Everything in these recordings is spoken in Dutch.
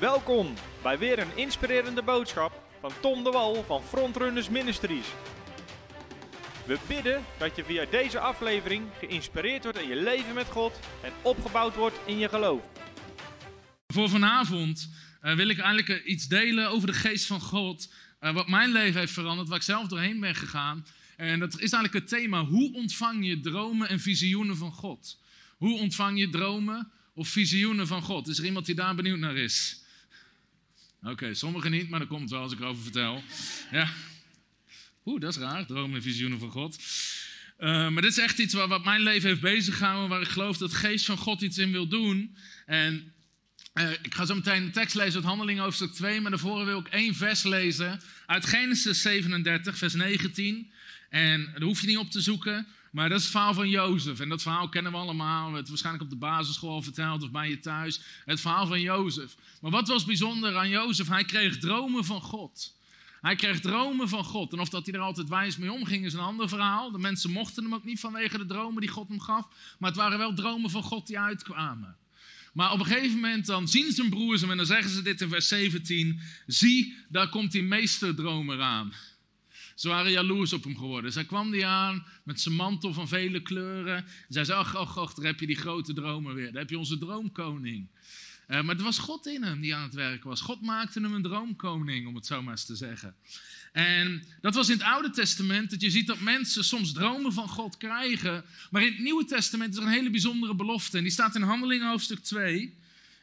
Welkom bij weer een inspirerende boodschap van Tom de Wal van Frontrunners Ministries. We bidden dat je via deze aflevering geïnspireerd wordt in je leven met God en opgebouwd wordt in je geloof. Voor vanavond uh, wil ik eigenlijk iets delen over de geest van God. Uh, wat mijn leven heeft veranderd, waar ik zelf doorheen ben gegaan. En dat is eigenlijk het thema: hoe ontvang je dromen en visioenen van God? Hoe ontvang je dromen of visioenen van God? Is er iemand die daar benieuwd naar is? Oké, sommigen niet, maar dat komt wel als ik erover vertel. Ja. Oeh, dat is raar, dromen en visioenen van God. Uh, maar dit is echt iets wat, wat mijn leven heeft beziggehouden, waar ik geloof dat de geest van God iets in wil doen. En uh, ik ga zo meteen een tekst lezen uit Handelingen hoofdstuk 2, maar daarvoor wil ik één vers lezen uit Genesis 37, vers 19. En daar hoef je niet op te zoeken, maar dat is het verhaal van Jozef. En dat verhaal kennen we allemaal. Het waarschijnlijk op de basisschool verteld of bij je thuis. Het verhaal van Jozef. Maar wat was bijzonder aan Jozef? Hij kreeg dromen van God. Hij kreeg dromen van God. En of dat hij er altijd wijs mee omging is een ander verhaal. De mensen mochten hem ook niet vanwege de dromen die God hem gaf. Maar het waren wel dromen van God die uitkwamen. Maar op een gegeven moment dan zien zijn broers hem en dan zeggen ze dit in vers 17. Zie, daar komt die meesterdromer aan. Ze waren jaloers op hem geworden. Zij kwam die aan met zijn mantel van vele kleuren. Zij zei, ach, ach, ach, daar heb je die grote dromer weer. Daar heb je onze droomkoning. Uh, maar er was God in hem die aan het werk was. God maakte hem een droomkoning, om het zo maar eens te zeggen. En dat was in het Oude Testament, dat je ziet dat mensen soms dromen van God krijgen. Maar in het Nieuwe Testament is er een hele bijzondere belofte. En die staat in Handelingen hoofdstuk 2.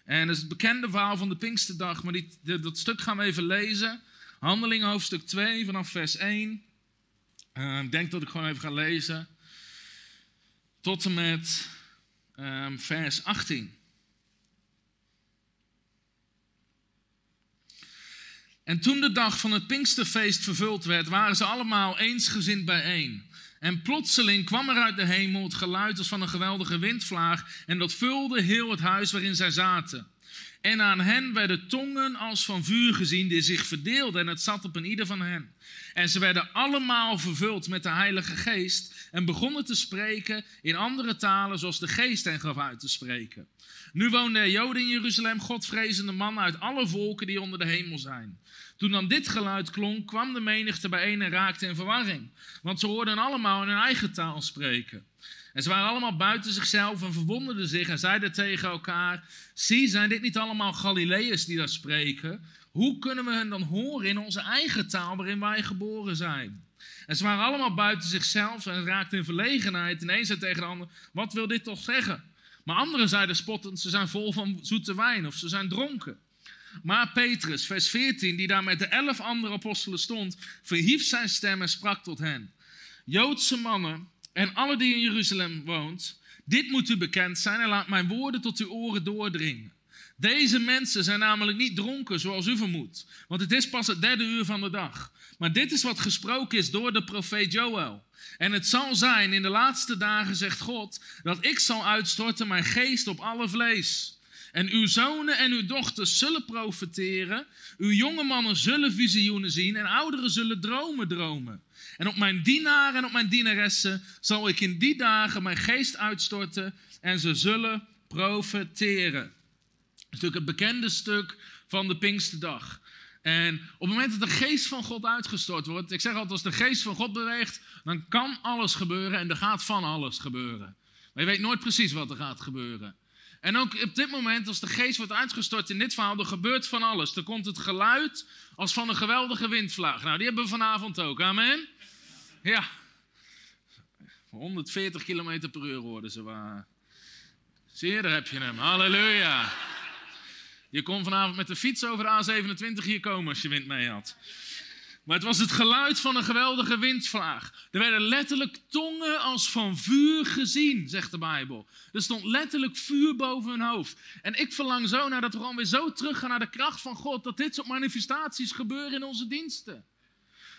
En dat is het bekende verhaal van de Pinksterdag, maar die, dat stuk gaan we even lezen. Handelingen hoofdstuk 2 vanaf vers 1. Uh, ik denk dat ik gewoon even ga lezen. Tot en met um, vers 18. En toen de dag van het Pinksterfeest vervuld werd, waren ze allemaal eensgezind bijeen. En plotseling kwam er uit de hemel het geluid als van een geweldige windvlaag, en dat vulde heel het huis waarin zij zaten. En aan hen werden tongen als van vuur gezien, die zich verdeelden, en het zat op een ieder van hen. En ze werden allemaal vervuld met de Heilige Geest en begonnen te spreken in andere talen, zoals de Geest hen gaf uit te spreken. Nu woonden er Joden in Jeruzalem, godvrezende mannen uit alle volken die onder de hemel zijn. Toen dan dit geluid klonk, kwam de menigte bijeen en raakte in verwarring. Want ze hoorden allemaal in hun eigen taal spreken. En ze waren allemaal buiten zichzelf en verwonderden zich en zeiden tegen elkaar: Zie, zijn dit niet allemaal Galileërs die daar spreken? Hoe kunnen we hen dan horen in onze eigen taal waarin wij geboren zijn? En ze waren allemaal buiten zichzelf en raakten in verlegenheid. En een zei tegen de ander: Wat wil dit toch zeggen? Maar anderen zeiden spottend: Ze zijn vol van zoete wijn of ze zijn dronken. Maar Petrus, vers 14, die daar met de elf andere apostelen stond, verhief zijn stem en sprak tot hen: Joodse mannen en alle die in Jeruzalem woont, dit moet u bekend zijn en laat mijn woorden tot uw oren doordringen. Deze mensen zijn namelijk niet dronken zoals u vermoedt, want het is pas het derde uur van de dag. Maar dit is wat gesproken is door de profeet Joël. En het zal zijn in de laatste dagen, zegt God, dat ik zal uitstorten mijn geest op alle vlees. En uw zonen en uw dochters zullen profeteren, uw jonge mannen zullen visioenen zien en ouderen zullen dromen dromen. En op mijn dienaren en op mijn dienaressen zal ik in die dagen mijn geest uitstorten en ze zullen is natuurlijk het bekende stuk van de Pinksterdag. En op het moment dat de geest van God uitgestort wordt, ik zeg altijd, als de geest van God beweegt, dan kan alles gebeuren en er gaat van alles gebeuren. Maar je weet nooit precies wat er gaat gebeuren. En ook op dit moment, als de geest wordt uitgestort in dit verhaal, er gebeurt van alles. Er komt het geluid als van een geweldige windvlaag. Nou, die hebben we vanavond ook. Amen. Ja. 140 km per uur worden ze waar. Je, daar heb je hem. Halleluja. Je kon vanavond met de fiets over de A27 hier komen als je wind mee had. Maar het was het geluid van een geweldige windvlaag. Er werden letterlijk tongen als van vuur gezien, zegt de Bijbel. Er stond letterlijk vuur boven hun hoofd. En ik verlang zo naar dat we gewoon weer zo teruggaan naar de kracht van God. Dat dit soort manifestaties gebeuren in onze diensten.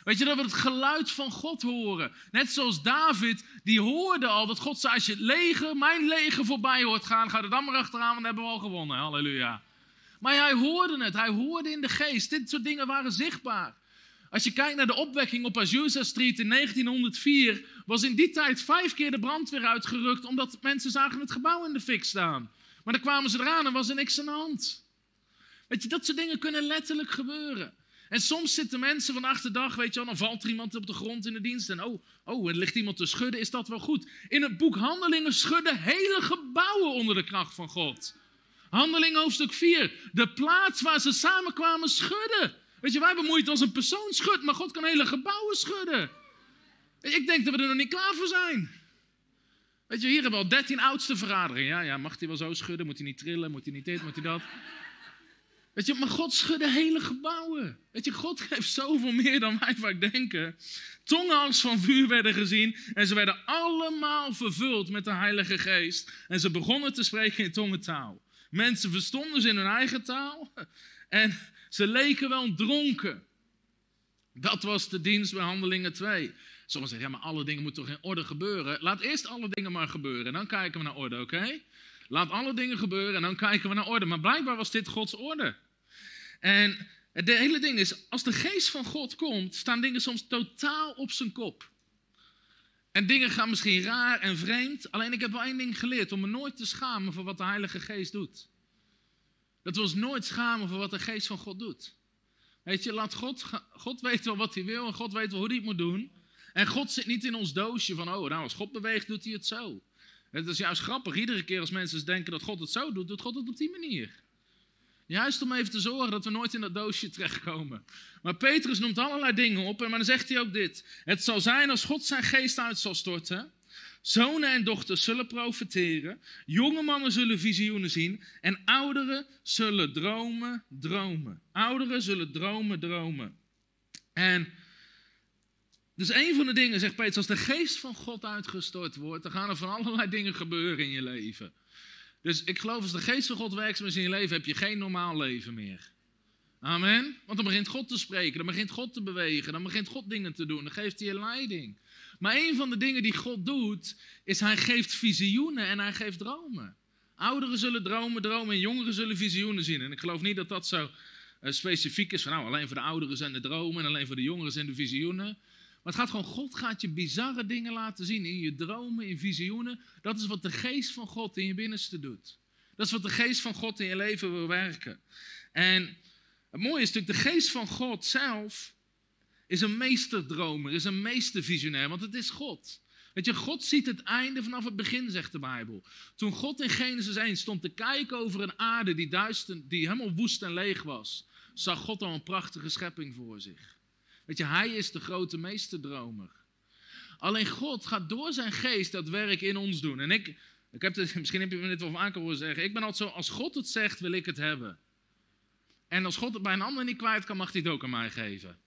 Weet je, dat we het geluid van God horen. Net zoals David, die hoorde al dat God zei, als je het leger, mijn leger voorbij hoort gaan, ga er dan maar achteraan, want hebben we al gewonnen. Halleluja. Maar hij hoorde het, hij hoorde in de geest. Dit soort dingen waren zichtbaar. Als je kijkt naar de opwekking op Azusa Street in 1904, was in die tijd vijf keer de brandweer uitgerukt, omdat mensen zagen het gebouw in de fik staan. Maar dan kwamen ze eraan en was er niks aan de hand. Weet je, dat soort dingen kunnen letterlijk gebeuren. En soms zitten mensen vandaag de dag, weet je wel, dan valt er iemand op de grond in de dienst en oh, oh, er ligt iemand te schudden, is dat wel goed? In het boek Handelingen schudden hele gebouwen onder de kracht van God. Handelingen hoofdstuk 4, de plaats waar ze samenkwamen schudden. Weet je, wij bemoeien als een persoon schudt, maar God kan hele gebouwen schudden. Ik denk dat we er nog niet klaar voor zijn. Weet je, hier hebben we al 13 oudste vergaderingen. Ja, ja, mag hij wel zo schudden? Moet hij niet trillen? Moet hij niet dit? Moet hij dat? Weet je, maar God schudde hele gebouwen. Weet je, God geeft zoveel meer dan wij vaak denken. Tongen als van vuur werden gezien en ze werden allemaal vervuld met de Heilige Geest. En ze begonnen te spreken in tongentaal. Mensen verstonden ze in hun eigen taal en ze leken wel dronken. Dat was de dienst bij Handelingen 2. Sommigen zeggen, ja, maar alle dingen moeten toch in orde gebeuren? Laat eerst alle dingen maar gebeuren en dan kijken we naar orde, oké? Laat alle dingen gebeuren en dan kijken we naar orde. Maar blijkbaar was dit Gods orde. En het hele ding is, als de geest van God komt, staan dingen soms totaal op zijn kop. En dingen gaan misschien raar en vreemd. Alleen ik heb wel één ding geleerd: om me nooit te schamen voor wat de Heilige Geest doet. Dat we ons nooit schamen voor wat de Geest van God doet. Weet je, laat God, God weet wel wat hij wil en God weet wel hoe hij het moet doen. En God zit niet in ons doosje van, oh, nou, als God beweegt, doet hij het zo. Het is juist grappig, iedere keer als mensen denken dat God het zo doet, doet God het op die manier. Juist om even te zorgen dat we nooit in dat doosje terechtkomen. Maar Petrus noemt allerlei dingen op, maar dan zegt hij ook dit. Het zal zijn als God zijn geest uit zal storten. Zonen en dochters zullen profiteren. Jonge mannen zullen visioenen zien. En ouderen zullen dromen, dromen. Ouderen zullen dromen, dromen. En dus een van de dingen, zegt Petrus, als de geest van God uitgestort wordt, dan gaan er van allerlei dingen gebeuren in je leven. Dus ik geloof als de geest van God werkzaam is in je leven, heb je geen normaal leven meer. Amen. Want dan begint God te spreken, dan begint God te bewegen, dan begint God dingen te doen, dan geeft hij je leiding. Maar een van de dingen die God doet, is hij geeft visioenen en hij geeft dromen. Ouderen zullen dromen, dromen en jongeren zullen visioenen zien. En ik geloof niet dat dat zo uh, specifiek is van nou, alleen voor de ouderen zijn de dromen en alleen voor de jongeren zijn de visioenen. Maar het gaat gewoon, God gaat je bizarre dingen laten zien in je dromen, in visioenen. Dat is wat de geest van God in je binnenste doet. Dat is wat de geest van God in je leven wil werken. En het mooie is natuurlijk, de geest van God zelf is een meesterdromer, is een meestervisionair, want het is God. Weet je, God ziet het einde vanaf het begin, zegt de Bijbel. Toen God in Genesis 1 stond te kijken over een aarde die, duister, die helemaal woest en leeg was, zag God al een prachtige schepping voor zich. Weet je, hij is de grote meesterdromer. Alleen God gaat door zijn geest dat werk in ons doen. En ik, ik heb misschien heb je me dit wel vaker horen zeggen. Ik ben altijd zo, als God het zegt, wil ik het hebben. En als God het bij een ander niet kwijt kan, mag hij het ook aan mij geven.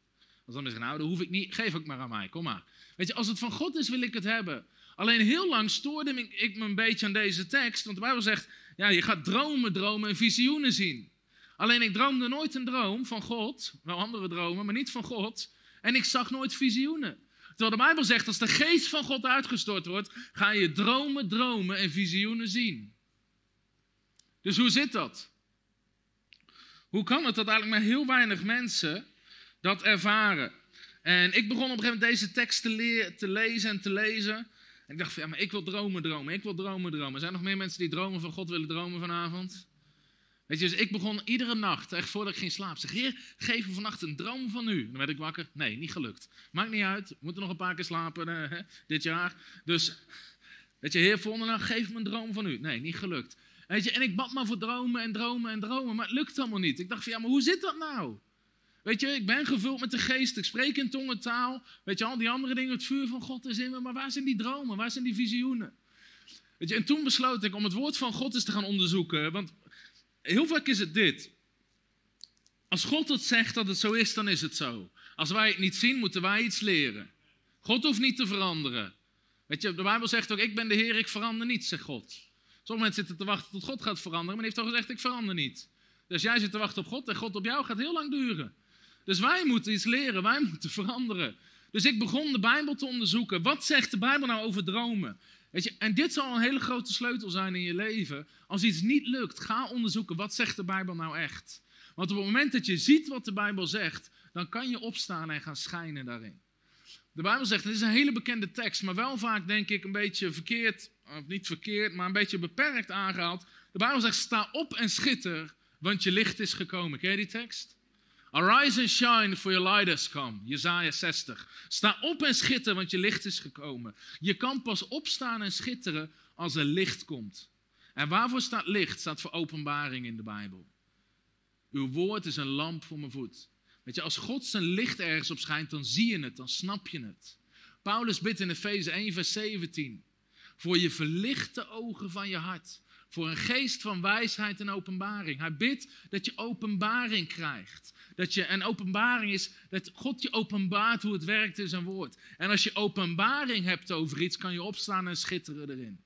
Als dan zeggen, nou, dat hoef ik niet, geef ik maar aan mij, kom maar. Weet je, als het van God is, wil ik het hebben. Alleen heel lang stoorde ik me een beetje aan deze tekst, want de Bijbel zegt, ja, je gaat dromen, dromen en visioenen zien. Alleen ik droomde nooit een droom van God, wel andere dromen, maar niet van God. En ik zag nooit visioenen. Terwijl de Bijbel zegt, als de geest van God uitgestort wordt, ga je dromen, dromen en visioenen zien. Dus hoe zit dat? Hoe kan het dat eigenlijk maar heel weinig mensen dat ervaren? En ik begon op een gegeven moment deze tekst te, te lezen en te lezen. En ik dacht van, ja, maar ik wil dromen, dromen. Ik wil dromen, dromen. Er zijn nog meer mensen die dromen van God willen dromen vanavond? Weet je, dus ik begon iedere nacht, echt voordat ik ging slapen, zeg, heer, geef me vannacht een droom van u. Dan werd ik wakker, nee, niet gelukt. Maakt niet uit, we moeten nog een paar keer slapen eh, dit jaar. Dus, weet je, heer, volgende nacht, geef me een droom van u. Nee, niet gelukt. Weet je, en ik bad maar voor dromen en dromen en dromen, maar het lukt allemaal niet. Ik dacht van, ja, maar hoe zit dat nou? Weet je, ik ben gevuld met de geest, ik spreek in tongentaal. Weet je, al die andere dingen, het vuur van God is in me, maar waar zijn die dromen, waar zijn die visioenen? Weet je, en toen besloot ik om het woord van God eens te gaan onderzoeken, want heel vaak is het dit. Als God het zegt dat het zo is, dan is het zo. Als wij het niet zien, moeten wij iets leren. God hoeft niet te veranderen. Weet je, de Bijbel zegt ook, ik ben de Heer, ik verander niet, zegt God. Sommige mensen zitten te wachten tot God gaat veranderen, maar hij heeft al gezegd, ik verander niet. Dus jij zit te wachten op God en God op jou gaat heel lang duren. Dus wij moeten iets leren, wij moeten veranderen. Dus ik begon de Bijbel te onderzoeken. Wat zegt de Bijbel nou over dromen? Weet je, en dit zal een hele grote sleutel zijn in je leven. Als iets niet lukt, ga onderzoeken wat zegt de Bijbel nou echt. Want op het moment dat je ziet wat de Bijbel zegt, dan kan je opstaan en gaan schijnen daarin. De Bijbel zegt, het is een hele bekende tekst, maar wel vaak denk ik een beetje verkeerd, of niet verkeerd, maar een beetje beperkt aangehaald. De Bijbel zegt, sta op en schitter, want je licht is gekomen. Ken je die tekst? Arise and shine, for your light has come. Jezaja 60. Sta op en schitter, want je licht is gekomen. Je kan pas opstaan en schitteren als er licht komt. En waarvoor staat licht? Staat voor openbaring in de Bijbel. Uw woord is een lamp voor mijn voet. Weet je, als God zijn licht ergens op schijnt, dan zie je het, dan snap je het. Paulus bidt in Efeze 1, vers 17. Voor je verlichte ogen van je hart. Voor een geest van wijsheid en openbaring. Hij bidt dat je openbaring krijgt. Dat je, en openbaring is dat God je openbaart hoe het werkt in zijn woord. En als je openbaring hebt over iets, kan je opstaan en schitteren erin.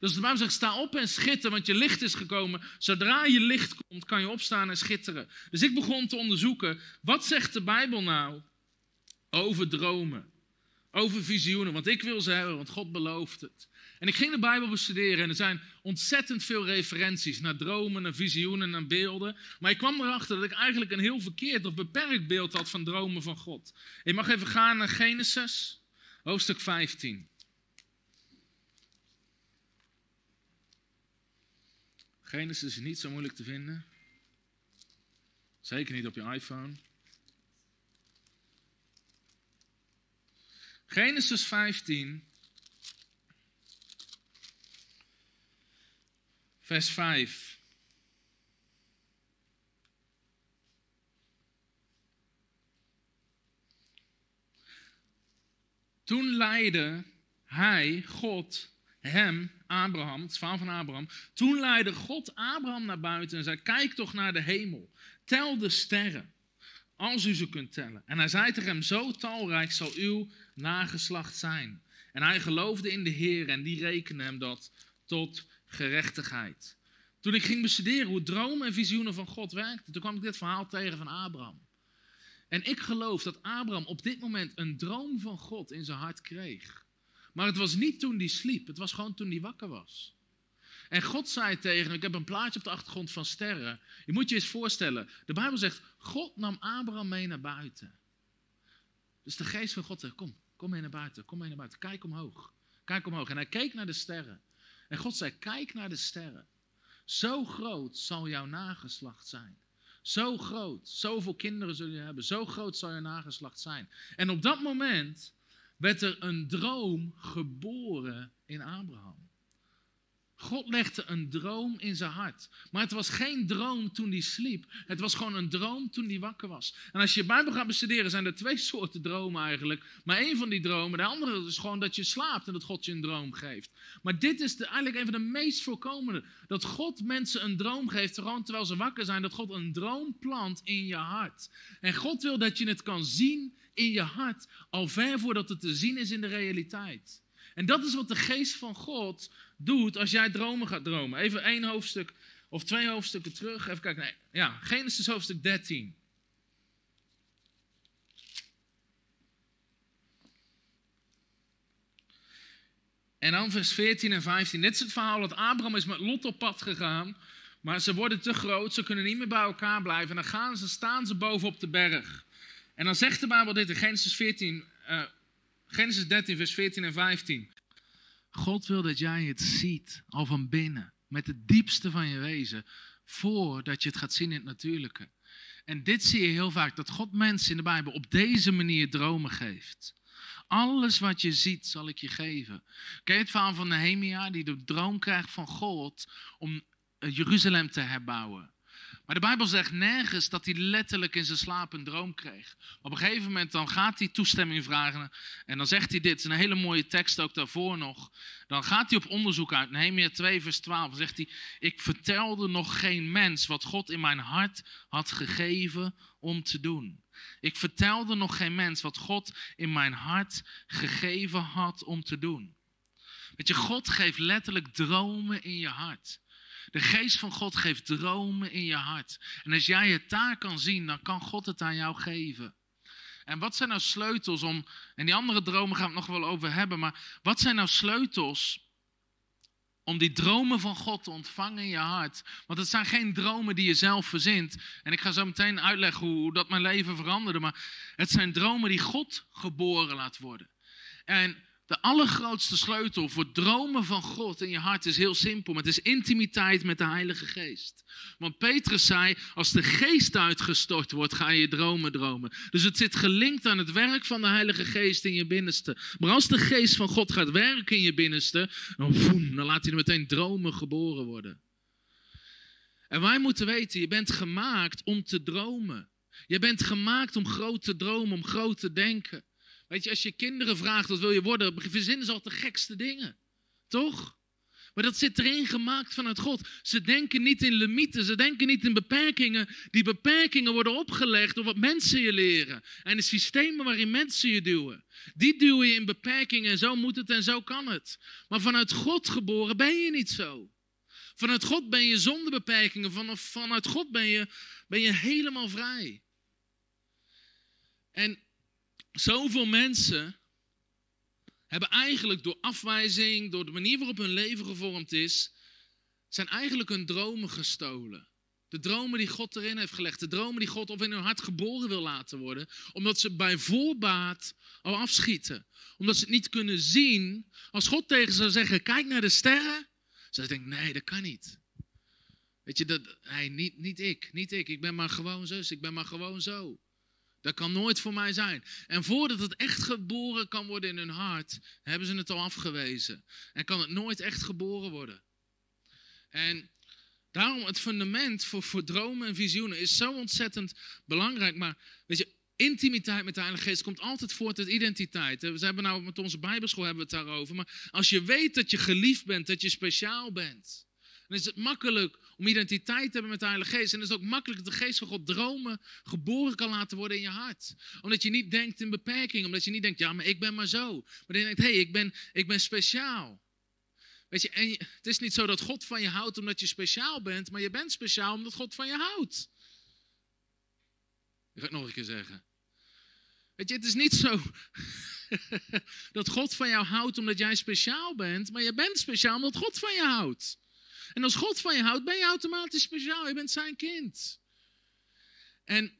Dus de Bijbel zegt, sta op en schitter, want je licht is gekomen. Zodra je licht komt, kan je opstaan en schitteren. Dus ik begon te onderzoeken, wat zegt de Bijbel nou over dromen? Over visioenen, want ik wil ze hebben, want God belooft het. En ik ging de Bijbel bestuderen en er zijn ontzettend veel referenties naar dromen, naar visioenen, naar beelden. Maar ik kwam erachter dat ik eigenlijk een heel verkeerd of beperkt beeld had van dromen van God. Ik mag even gaan naar Genesis, hoofdstuk 15. Genesis is niet zo moeilijk te vinden. Zeker niet op je iPhone. Genesis 15, vers 5. Toen leidde hij, God, hem, Abraham, het van Abraham. Toen leidde God Abraham naar buiten en zei: Kijk toch naar de hemel. Tel de sterren, als u ze kunt tellen. En hij zei tegen hem: Zo talrijk zal uw nageslacht zijn. En hij geloofde in de Heer en die rekende hem dat tot gerechtigheid. Toen ik ging bestuderen hoe dromen en visioenen van God werkten, toen kwam ik dit verhaal tegen van Abraham. En ik geloof dat Abraham op dit moment een droom van God in zijn hart kreeg. Maar het was niet toen hij sliep, het was gewoon toen hij wakker was. En God zei tegen hem, ik heb een plaatje op de achtergrond van sterren. Je moet je eens voorstellen, de Bijbel zegt, God nam Abraham mee naar buiten. Dus de geest van God zegt, kom, kom mee naar buiten, kom mee naar buiten, kijk omhoog. Kijk omhoog. En hij keek naar de sterren. En God zei, kijk naar de sterren. Zo groot zal jouw nageslacht zijn. Zo groot, zoveel kinderen zul je hebben. Zo groot zal je nageslacht zijn. En op dat moment werd er een droom geboren in Abraham. God legde een droom in zijn hart. Maar het was geen droom toen hij sliep. Het was gewoon een droom toen hij wakker was. En als je Bijbel gaat bestuderen, zijn er twee soorten dromen eigenlijk. Maar één van die dromen, de andere is gewoon dat je slaapt en dat God je een droom geeft. Maar dit is eigenlijk een van de meest voorkomende. Dat God mensen een droom geeft, gewoon terwijl ze wakker zijn. Dat God een droom plant in je hart. En God wil dat je het kan zien in je hart, al ver voordat het te zien is in de realiteit. En dat is wat de geest van God doet als jij dromen gaat dromen. Even één hoofdstuk of twee hoofdstukken terug. Even kijken. Nee, ja, Genesis hoofdstuk 13. En dan vers 14 en 15. Dit is het verhaal dat Abraham is met Lot op pad gegaan. Maar ze worden te groot, ze kunnen niet meer bij elkaar blijven. En dan gaan ze, staan ze boven op de berg. En dan zegt de Bijbel dit in Genesis 14, uh, eh, Genesis 13, vers 14 en 15. God wil dat jij het ziet, al van binnen, met het diepste van je wezen, voordat je het gaat zien in het natuurlijke. En dit zie je heel vaak, dat God mensen in de Bijbel op deze manier dromen geeft. Alles wat je ziet, zal ik je geven. Ken je het verhaal van Nehemia, die de droom krijgt van God om Jeruzalem te herbouwen? Maar de Bijbel zegt nergens dat hij letterlijk in zijn slaap een droom kreeg. Op een gegeven moment dan gaat hij toestemming vragen. En dan zegt hij dit, een hele mooie tekst ook daarvoor nog. Dan gaat hij op onderzoek uit. Nehemia 2 vers 12 dan zegt hij, ik vertelde nog geen mens wat God in mijn hart had gegeven om te doen. Ik vertelde nog geen mens wat God in mijn hart gegeven had om te doen. Weet je, God geeft letterlijk dromen in je hart. De geest van God geeft dromen in je hart. En als jij het daar kan zien, dan kan God het aan jou geven. En wat zijn nou sleutels om, en die andere dromen gaan we het nog wel over hebben, maar wat zijn nou sleutels om die dromen van God te ontvangen in je hart? Want het zijn geen dromen die je zelf verzint. En ik ga zo meteen uitleggen hoe, dat mijn leven veranderde, maar het zijn dromen die God geboren laat worden. En De allergrootste sleutel voor dromen van God in je hart is heel simpel. Maar het is intimiteit met de Heilige Geest. Want Petrus zei, als de geest uitgestort wordt, ga je dromen dromen. Dus het zit gelinkt aan het werk van de Heilige Geest in je binnenste. Maar als de geest van God gaat werken in je binnenste, dan, dan laat hij er meteen dromen geboren worden. En wij moeten weten, je bent gemaakt om te dromen. Je bent gemaakt om groot te dromen, om groot te denken. Weet je, als je kinderen vraagt wat wil je worden, verzinnen ze altijd de gekste dingen. Toch? Maar dat zit erin gemaakt vanuit God. Ze denken niet in limieten, ze denken niet in beperkingen. Die beperkingen worden opgelegd door wat mensen je leren. En de systemen waarin mensen je duwen. Die duwen je in beperkingen en zo moet het en zo kan het. Maar vanuit God geboren ben je niet zo. Vanuit God ben je zonder beperkingen. Vanaf, vanuit God ben je, ben je helemaal vrij. En zoveel mensen hebben eigenlijk door afwijzing, door de manier waarop hun leven gevormd is, zijn eigenlijk hun dromen gestolen. De dromen die God erin heeft gelegd, de dromen die God op in hun hart geboren wil laten worden, omdat ze bij voorbaat al afschieten. Omdat ze het niet kunnen zien. Als God tegen zou zeggen, kijk naar de sterren, ze denken, nee, dat kan niet. Weet je, dat, nee, niet, niet ik, niet ik, ik ben maar gewoon zus, ik ben maar gewoon zo. Dat kan nooit voor mij zijn. En voordat het echt geboren kan worden in hun hart, hebben ze het al afgewezen. En kan het nooit echt geboren worden. En daarom het fundament voor, voor dromen en visioenen is zo ontzettend belangrijk. Maar weet je, intimiteit met de Heilige Geest komt altijd voort uit identiteit. We hebben nou met onze Bijbelschool hebben we het daarover. Maar als je weet dat je geliefd bent, dat je speciaal bent, dan is het makkelijk om identiteit te hebben met de Heilige Geest. En het is ook makkelijk dat de Geest van God dromen geboren kan laten worden in je hart. Omdat je niet denkt in beperking. Omdat je niet denkt, ja, maar ik ben maar zo. Maar je denkt, hé, hey, ik, ben, ik ben speciaal. Weet je, en het is niet zo dat God van je houdt omdat je speciaal bent. Maar je bent speciaal omdat God van je houdt. Dat ga ik nog een keer zeggen. Weet je, het is niet zo dat God van jou houdt omdat jij speciaal bent. Maar je bent speciaal omdat God van je houdt. En als God van je houdt, ben je automatisch speciaal. Je bent zijn kind. En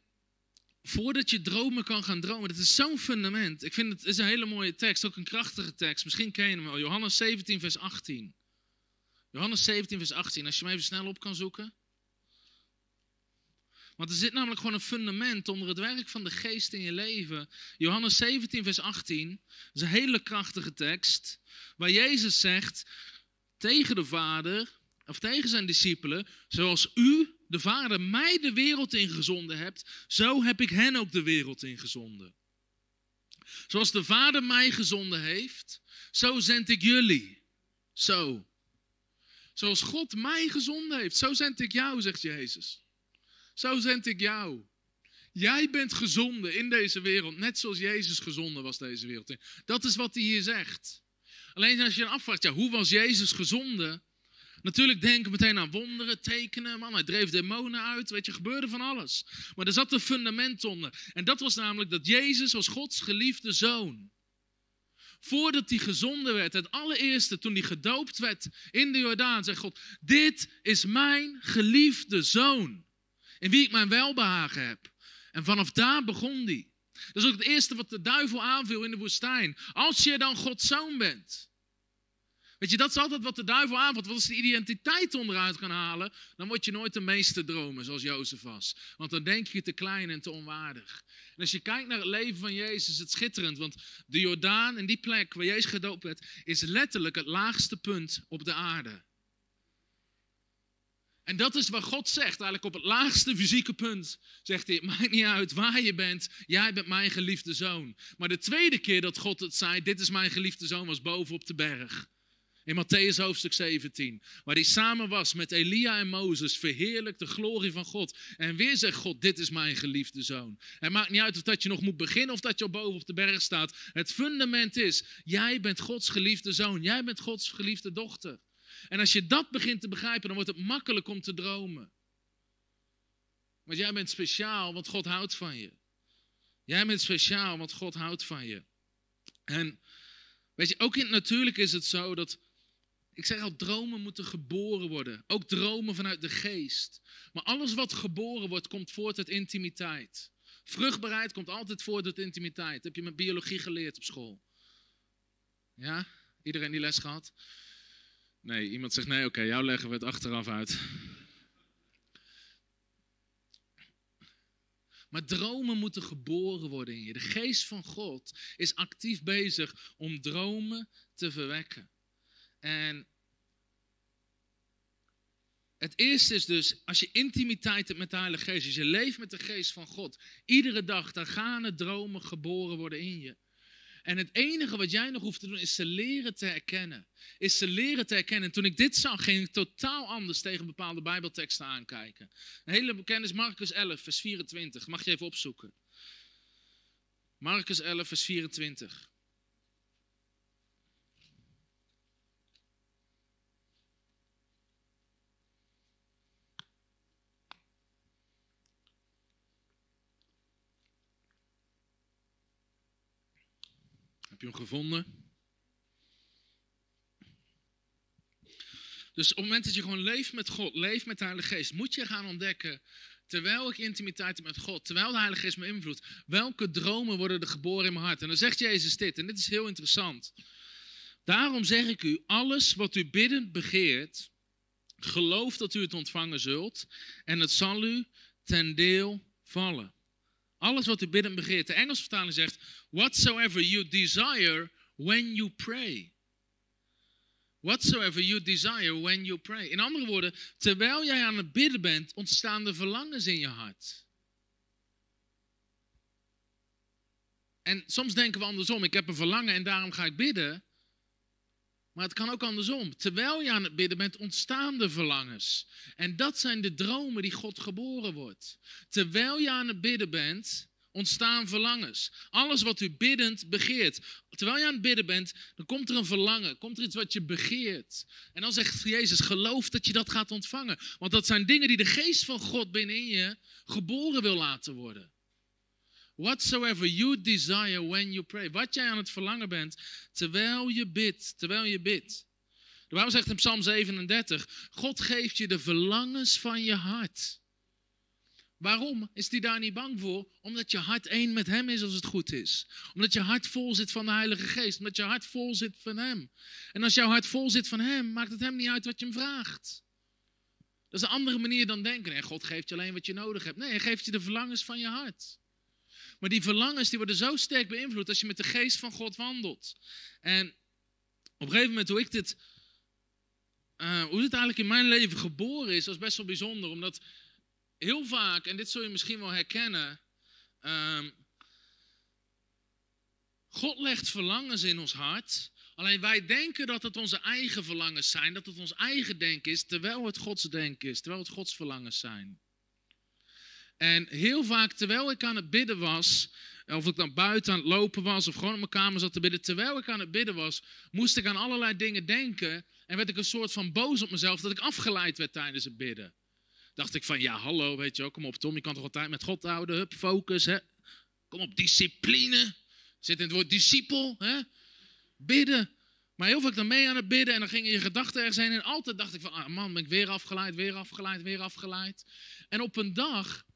voordat je dromen kan gaan dromen, dat is zo'n fundament. Ik vind het is een hele mooie tekst, ook een krachtige tekst. Misschien ken je hem wel. Johannes 17, vers 18. Johannes 17, vers 18. Als je hem even snel op kan zoeken. Want er zit namelijk gewoon een fundament onder het werk van de geest in je leven. Johannes 17, vers 18. Dat is een hele krachtige tekst. Waar Jezus zegt tegen de Vader: of tegen zijn discipelen, zoals u, de Vader, mij de wereld ingezonden hebt, zo heb ik hen ook de wereld ingezonden. Zoals de Vader mij gezonden heeft, zo zend ik jullie. Zo. Zoals God mij gezonden heeft, zo zend ik jou, zegt Jezus. Zo zend ik jou. Jij bent gezonden in deze wereld, net zoals Jezus gezonden was deze wereld. Dat is wat hij hier zegt. Alleen als je dan afvraagt, ja, hoe was Jezus gezonden? Natuurlijk denken meteen aan wonderen, tekenen. Man, hij dreef demonen uit. Weet je, gebeurde van alles. Maar er zat een fundament onder. En dat was namelijk dat Jezus was Gods geliefde zoon. Voordat hij gezonden werd, het allereerste toen hij gedoopt werd in de Jordaan, zei God: Dit is mijn geliefde zoon. In wie ik mijn welbehagen heb. En vanaf daar begon hij. Dat is ook het eerste wat de duivel aanviel in de woestijn. Als je dan Gods zoon bent. Weet je, dat is altijd wat de duivel aanvat. Want als de identiteit onderuit gaan halen, dan word je nooit de meeste dromen zoals Jozef was. Want dan denk je te klein en te onwaardig. En als je kijkt naar het leven van Jezus, is het schitterend. Want de Jordaan en die plek waar Jezus gedoopt werd, is letterlijk het laagste punt op de aarde. En dat is wat God zegt, eigenlijk op het laagste fysieke punt. Zegt hij, het maakt niet uit waar je bent, jij bent mijn geliefde zoon. Maar de tweede keer dat God het zei, dit is mijn geliefde zoon, was boven op de berg. In Matthäus hoofdstuk 17. Waar hij samen was met Elia en Mozes. Verheerlijk de glorie van God. En weer zegt God, dit is mijn geliefde zoon. Het maakt niet uit of dat je nog moet beginnen of dat je al boven op de berg staat. Het fundament is, jij bent Gods geliefde zoon. Jij bent Gods geliefde dochter. En als je dat begint te begrijpen, dan wordt het makkelijk om te dromen. Want jij bent speciaal, want God houdt van je. Jij bent speciaal, want God houdt van je. En weet je, ook in het natuurlijk is het zo dat ik zeg al, dromen moeten geboren worden. Ook dromen vanuit de geest. Maar alles wat geboren wordt, komt voort uit intimiteit. Vruchtbaarheid komt altijd voort uit intimiteit. Heb je met biologie geleerd op school. Ja? Iedereen die les gehad? Nee, iemand zegt nee, oké, jou leggen we het achteraf uit. Maar dromen moeten geboren worden in je. De geest van God is actief bezig om dromen te verwekken. En het eerste is dus, als je intimiteit hebt met de Heilige Geest, als je leeft met de Geest van God, iedere dag, dan gaan er dromen geboren worden in je. En het enige wat jij nog hoeft te doen, is ze leren te herkennen. Is ze leren te herkennen. En toen ik dit zag, ging ik totaal anders tegen bepaalde Bijbelteksten aankijken. Een hele bekende is Marcus 11, vers 24. Mag je even opzoeken. Marcus 11, vers 24. Heb je hem gevonden? Dus op het moment dat je gewoon leeft met God, leeft met de Heilige Geest, moet je gaan ontdekken, terwijl ik intimiteit heb met God, terwijl de Heilige Geest me invloedt, welke dromen worden er geboren in mijn hart. En dan zegt Jezus dit, en dit is heel interessant. Daarom zeg ik u, alles wat u biddend begeert, geloof dat u het ontvangen zult, en het zal u ten deel vallen. Alles wat u biddend begeert. De Engelse vertaling zegt, whatsoever you desire when you pray. Whatsoever you desire when you pray. In andere woorden, terwijl jij aan het bidden bent, ontstaan er verlangens in je hart. En soms denken we andersom, ik heb een verlangen en daarom ga ik bidden. Maar het kan ook andersom. Terwijl je aan het bidden bent, ontstaan de verlangens. En dat zijn de dromen die God geboren wordt. Terwijl je aan het bidden bent, ontstaan verlangens. Alles wat u biddend begeert. Terwijl je aan het bidden bent, dan komt er een verlangen. Komt er iets wat je begeert. En dan zegt Jezus, geloof dat je dat gaat ontvangen. Want dat zijn dingen die de geest van God binnenin je geboren wil laten worden. Whatsoever you desire when you pray. Wat jij aan het verlangen bent terwijl je bidt. Terwijl je bidt. De Bijbel zegt in Psalm 37: God geeft je de verlangens van je hart. Waarom is hij daar niet bang voor? Omdat je hart één met hem is als het goed is. Omdat je hart vol zit van de Heilige Geest. Omdat je hart vol zit van hem. En als jouw hart vol zit van hem, maakt het hem niet uit wat je hem vraagt. Dat is een andere manier dan denken. En God geeft je alleen wat je nodig hebt. Nee, hij geeft je de verlangens van je hart. Maar die verlangens die worden zo sterk beïnvloed als je met de geest van God wandelt. En op een gegeven moment hoe ik dit, uh, hoe dit eigenlijk in mijn leven geboren is, was best wel bijzonder. Omdat heel vaak, en dit zul je misschien wel herkennen, um, God legt verlangens in ons hart. Alleen wij denken dat het onze eigen verlangens zijn, dat het ons eigen denken is, terwijl het Gods denken is, terwijl het Gods verlangens zijn. En heel vaak, terwijl ik aan het bidden was, of ik dan buiten aan het lopen was, of gewoon op mijn kamer zat te bidden, terwijl ik aan het bidden was, moest ik aan allerlei dingen denken. En werd ik een soort van boos op mezelf dat ik afgeleid werd tijdens het bidden. Dacht ik van, ja, hallo, weet je wel, kom op Tom, je kan toch altijd met God houden, hup, focus, hè. Kom op, discipline. Zit in het woord discipel, hè. Bidden. Maar heel vaak dan mee aan het bidden en dan gingen je gedachten ergens heen. En altijd dacht ik van, ah man, ben ik weer afgeleid, weer afgeleid, weer afgeleid. En op een dag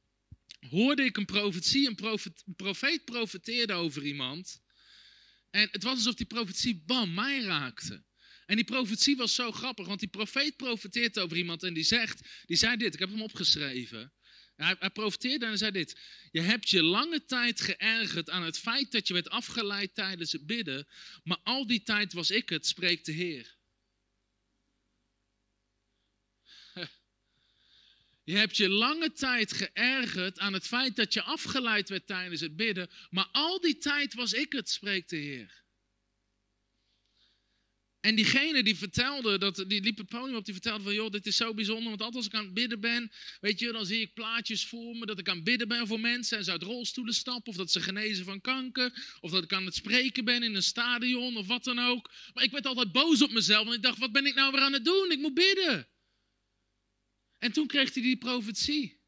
hoorde ik een profetie. Een, een profeet profeteerde over iemand. En het was alsof die profetie, bam, mij raakte. En die profetie was zo grappig, want die profeet profeteert over iemand en die zegt, die zei dit, ik heb hem opgeschreven. Hij, hij profeteerde en hij zei dit. Je hebt je lange tijd geërgerd aan het feit dat je werd afgeleid tijdens het bidden, maar al die tijd was ik het, spreekt de Heer. Je hebt je lange tijd geërgerd aan het feit dat je afgeleid werd tijdens het bidden, maar al die tijd was ik het, spreekt de Heer. En diegene die vertelde, dat, die liep het podium op, die vertelde van, joh, dit is zo bijzonder, want altijd als ik aan het bidden ben, weet je, dan zie ik plaatjes voor me, dat ik aan het bidden ben voor mensen en ze uit rolstoelen stappen, of dat ze genezen van kanker, of dat ik aan het spreken ben in een stadion, of wat dan ook. Maar ik werd altijd boos op mezelf, want ik dacht, wat ben ik nou weer aan het doen? Ik moet bidden. En toen kreeg hij die profetie.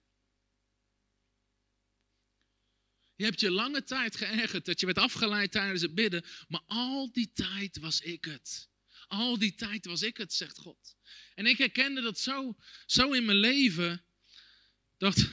Je hebt je lange tijd geërgerd dat je werd afgeleid tijdens het bidden, maar al die tijd was ik het. Al die tijd was ik het, zegt God. En ik herkende dat zo, zo in mijn leven, dat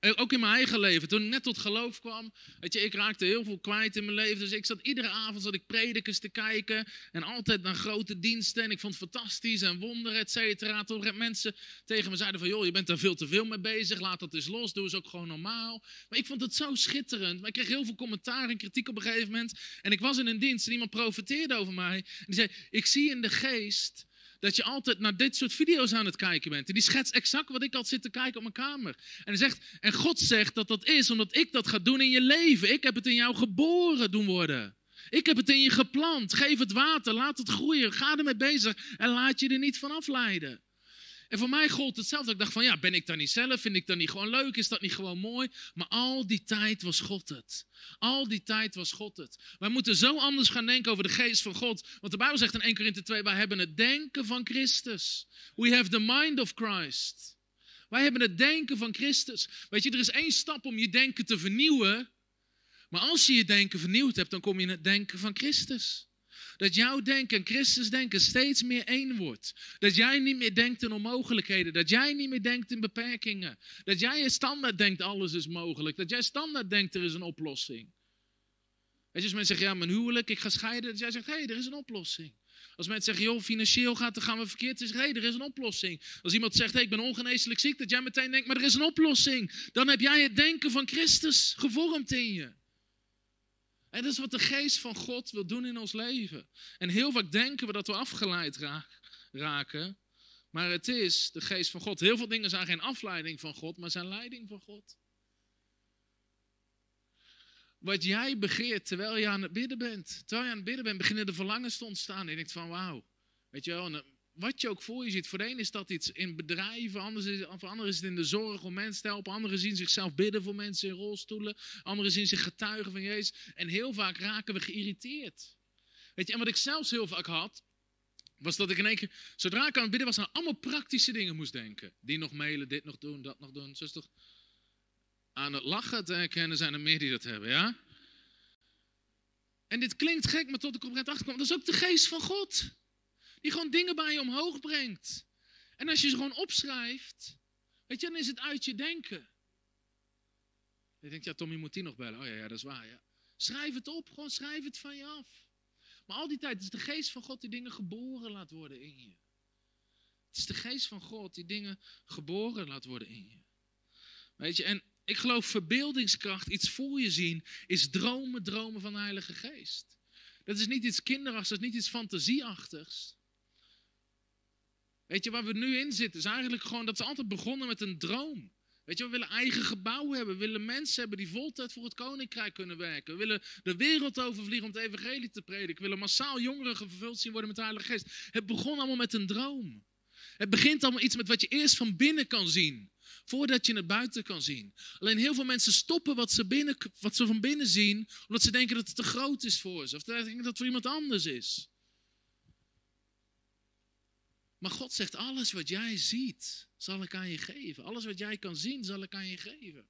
Ook in mijn eigen leven. Toen ik net tot geloof kwam, weet je, ik raakte heel veel kwijt in mijn leven. Dus ik zat iedere avond zat ik predikers te kijken. En altijd naar grote diensten. En ik vond het fantastisch en wonderen, et cetera. Toen mensen tegen me zeiden van, joh, je bent daar veel te veel mee bezig. Laat dat eens los, doe eens ook gewoon normaal. Maar ik vond het zo schitterend. Maar ik kreeg heel veel commentaar en kritiek op een gegeven moment. En ik was in een dienst en iemand profeteerde over mij. En die zei, ik zie in de geest dat je altijd naar dit soort video's aan het kijken bent. En die schetst exact wat ik altijd zit te kijken op mijn kamer. En hij zegt, en God zegt dat dat is omdat ik dat ga doen in je leven. Ik heb het in jou geboren doen worden. Ik heb het in je geplant. Geef het water, laat het groeien. Ga ermee bezig en laat je er niet van afleiden. En voor mij gold hetzelfde. Ik dacht van, ja, ben ik dan niet zelf? Vind ik dat niet gewoon leuk? Is dat niet gewoon mooi? Maar al die tijd was God het. Al die tijd was God het. Wij moeten zo anders gaan denken over de geest van God. Want de Bijbel zegt in 1 Korinthe 2, wij hebben het denken van Christus. We have the mind of Christ. Wij hebben het denken van Christus. Weet je, er is één stap om je denken te vernieuwen. Maar als je je denken vernieuwd hebt, dan kom je in het denken van Christus. Dat jouw denken en Christus denken steeds meer één wordt. Dat jij niet meer denkt in onmogelijkheden. Dat jij niet meer denkt in beperkingen. Dat jij standaard denkt alles is mogelijk. Dat jij standaard denkt er is een oplossing. Je, als mensen zeggen ja mijn huwelijk, ik ga scheiden. Dat jij zegt hé hey, er is een oplossing. Als mensen zeggen joh financieel gaat dan gaan we verkeerd. Dan zeg hé hey, er is een oplossing. Als iemand zegt hey, ik ben ongeneeslijk ziek. Dat jij meteen denkt maar er is een oplossing. Dan heb jij het denken van Christus gevormd in je. En dat is wat de geest van God wil doen in ons leven. En heel vaak denken we dat we afgeleid raken. Maar het is de geest van God. Heel veel dingen zijn geen afleiding van God, maar zijn leiding van God. Wat jij begeert terwijl je aan het bidden bent. Terwijl je aan het bidden bent, beginnen de verlangens te ontstaan. En je denkt van wauw. Weet je wel, wat je ook voor je ziet. Voor de een is dat iets in bedrijven, anders is, voor anderen is het in de zorg om mensen te helpen. Anderen zien zichzelf bidden voor mensen in rolstoelen. Anderen zien zich getuigen van Jezus. En heel vaak raken we geïrriteerd. Weet je, en wat ik zelfs heel vaak had, was dat ik in één keer, zodra ik aan het bidden was, aan allemaal praktische dingen moest denken. Die nog mailen, dit nog doen, dat nog doen. Zo is toch aan het lachen te herkennen zijn er meer die dat hebben, ja? En dit klinkt gek, maar tot ik op het dat is ook de geest van God. Die gewoon dingen bij je omhoog brengt. En als je ze gewoon opschrijft, weet je, dan is het uit je denken. Je denkt, ja Tom, je moet die nog bellen. Oh ja, ja, dat is waar, ja. Schrijf het op, gewoon schrijf het van je af. Maar al die tijd is de geest van God die dingen geboren laat worden in je. Het is de geest van God die dingen geboren laat worden in je. Weet je, en ik geloof verbeeldingskracht, iets voor je zien, is dromen, dromen van de Heilige Geest. Dat is niet iets kinderachtigs, niet iets fantasieachtigs. Weet je, waar we nu in zitten, is eigenlijk gewoon dat ze altijd begonnen met een droom. Weet je, we willen eigen gebouwen hebben. We willen mensen hebben die voltijd voor het koninkrijk kunnen werken. We willen de wereld overvliegen om het evangelie te prediken. We willen massaal jongeren gevuld zien worden met de Heilige Geest. Het begon allemaal met een droom. Het begint allemaal iets met wat je eerst van binnen kan zien. Voordat je het buiten kan zien. Alleen heel veel mensen stoppen wat ze, binnen, wat ze van binnen zien. Omdat ze denken dat het te groot is voor ze. Of dat het voor iemand anders is. Maar God zegt, alles wat jij ziet, zal ik aan je geven. Alles wat jij kan zien, zal ik aan je geven.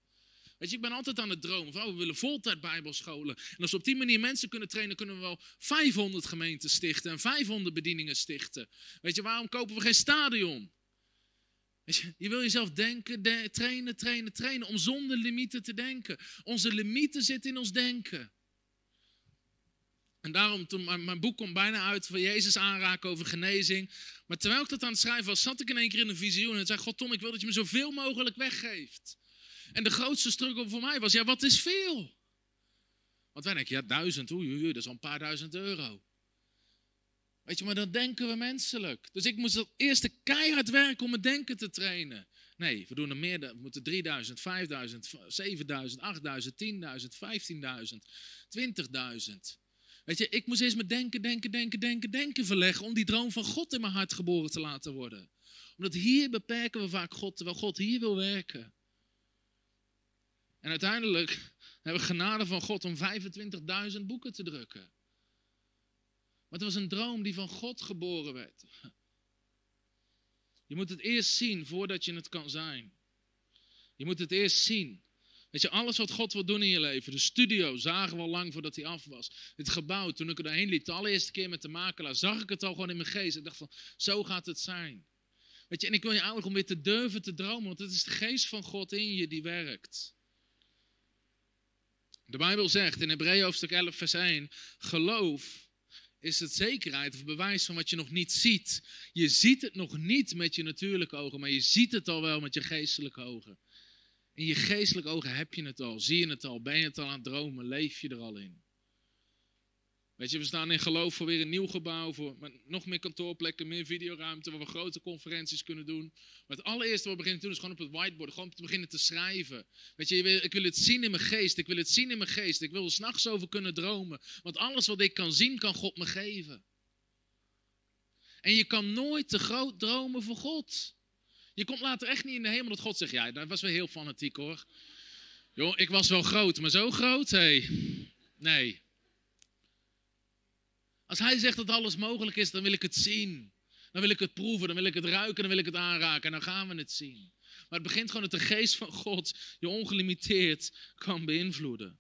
Weet je, ik ben altijd aan het dromen van, oh, we willen voltijd bijbelscholen. En als we op die manier mensen kunnen trainen, kunnen we wel 500 gemeenten stichten en 500 bedieningen stichten. Weet je, waarom kopen we geen stadion? Weet je, je wil jezelf denken, trainen, trainen, trainen, om zonder limieten te denken. Onze limieten zitten in ons denken. En daarom, toen mijn, boek komt bijna uit van Jezus aanraken over genezing. Maar terwijl ik dat aan het schrijven was, zat ik in één keer in een visioen. En zei, God Tom, ik wil dat je me zoveel mogelijk weggeeft. En de grootste struggle voor mij was, ja, wat is veel? Want wij denken, ja, duizend, oei, oei, dat is al een paar duizend euro. Weet je, maar dat denken we menselijk. Dus ik moest eerst keihard werken om mijn denken te trainen. Nee, we doen er meer. We moeten 3000, 5000, 7000, 8000, 10.000, 15.000, 20.000. Weet je, ik moest eerst met denken, denken, denken, denken, denken verleggen om die droom van God in mijn hart geboren te laten worden. Omdat hier beperken we vaak God, terwijl God hier wil werken. En uiteindelijk hebben we genade van God om 25.000 boeken te drukken. Maar het was een droom die van God geboren werd. Je moet het eerst zien voordat je het kan zijn. Je moet het eerst zien. Weet je, alles wat God wil doen in je leven. De studio zagen we al lang voordat hij af was. Het gebouw, toen ik er doorheen liep, de allereerste keer met de makelaar, zag ik het al gewoon in mijn geest. Ik dacht van, zo gaat het zijn. Weet je, en ik wil je aanmoedigen om weer te durven te dromen, want het is de geest van God in je die werkt. De Bijbel zegt in Hebreeën hoofdstuk 11 vers 1, geloof is het zekerheid of bewijs van wat je nog niet ziet. Je ziet het nog niet met je natuurlijke ogen, maar je ziet het al wel met je geestelijke ogen. In je geestelijke ogen heb je het al, zie je het al, ben je het al aan het dromen, leef je er al in. Weet je, we staan in geloof voor weer een nieuw gebouw, voor nog meer kantoorplekken, meer videoruimte, waar we grote conferenties kunnen doen. Maar het allereerste wat we beginnen te doen is gewoon op het whiteboard, gewoon te beginnen te schrijven. Weet je, ik wil het zien in mijn geest, ik wil het zien in mijn geest, ik wil er s'nachts over kunnen dromen. Want alles wat ik kan zien, kan God me geven. En je kan nooit te groot dromen voor God. Je komt later echt niet in de hemel dat God zegt, ja, dat was wel heel fanatiek hoor. Joh, ik was wel groot, maar zo groot, hé. Nee. Als hij zegt dat alles mogelijk is, dan wil ik het zien. Dan wil ik het proeven, dan wil ik het ruiken, dan wil ik het aanraken en dan gaan we het zien. Maar het begint gewoon dat de geest van God je ongelimiteerd kan beïnvloeden.